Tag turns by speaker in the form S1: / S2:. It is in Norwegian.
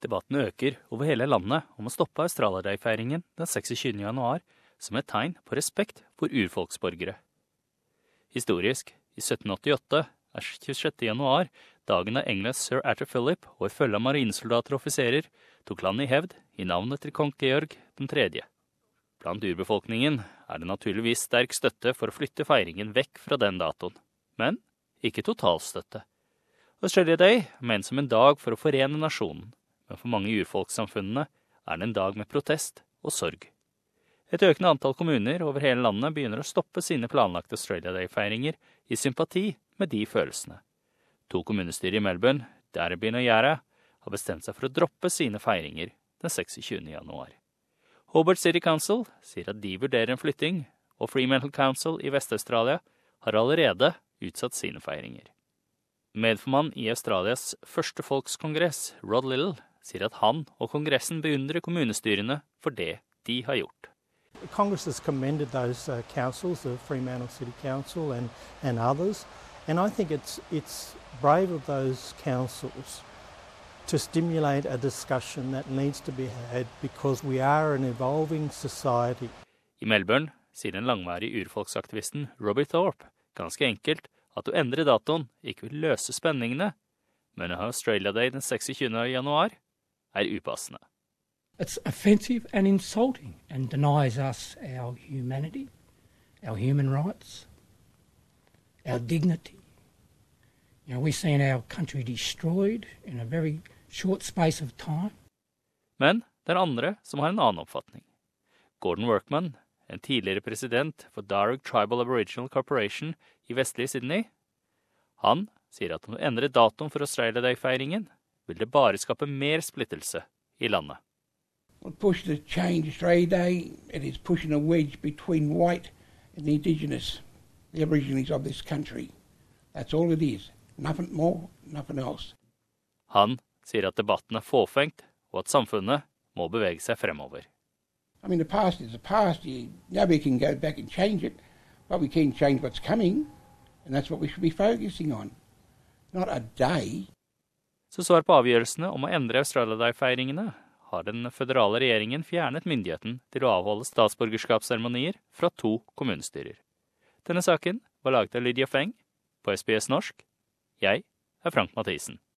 S1: Debatten øker over hele landet om å stoppe Australia Day-feiringen den 26. januar som et tegn på respekt for urfolksborgere. Historisk, i 1788 er 26. januar dagen da Englands sir Arthur Philip og et følge av marinesoldater og offiserer tok landet i hevd i navnet til kong Georg 3. Blant urbefolkningen er det naturligvis sterk støtte for å flytte feiringen vekk fra den datoen, men ikke totalstøtte. Australia Day er ment som en dag for å forene nasjonen, men for mange i urfolkssamfunnene er det en dag med protest og sorg. Et økende antall kommuner over hele landet begynner å stoppe sine planlagte Australia Day-feiringer i sympati med de følelsene. To kommunestyrer i Melbourne, Derbyen og Yara, har bestemt seg for å droppe sine feiringer den 26. januar. Hobart City Council sier at de vurderer en flytting, og Freemantle Council i Vest-Australia har allerede utsatt sine feiringer. Medformann i Australias første folkskongress, Rod Little, sier at han og Kongressen beundrer kommunestyrene for det de har gjort.
S2: Congress has commended those uh, councils, the Fremantle City Council and, and others, and I think it's, it's brave of those councils to stimulate a discussion that needs to be had because we are an evolving society.
S1: I Melbourne sier den langvarige urfolksaktivisten Robbie Thorpe ganske enkelt at å endre datoen ikke vil løse spenningene, men å ha Australia Day den 26. januar er upassende.
S3: It's offensive and insulting and denies us our humanity, our human rights, our dignity. You know, we've seen our country destroyed in a very short space of time.
S1: Men det er andre som har en annen oppfatning. Gordon Workman, en tidligere president for Darug Tribal Aboriginal Corporation i vestlige Sydney, han sier at om du endrer datoen for Australia Day-feiringen, vil det bare skape mer splittelse i landet.
S4: Day. Nothing more, nothing.
S1: Han sier at debatten er fåfengt, og at samfunnet må bevege seg fremover.
S4: I mean, the past is the past. You, nobody can go back and change it, but we can change what's coming, and that's what we should be focusing on. Not a day.
S1: Så svar på avgjørelsene om å endre Australia Day-feiringene har den føderale regjeringen fjernet myndigheten til å avholde statsborgerskapsseremonier fra to kommunestyrer. Denne saken var laget av Lydia Feng på SBS norsk. Jeg er Frank Mathisen.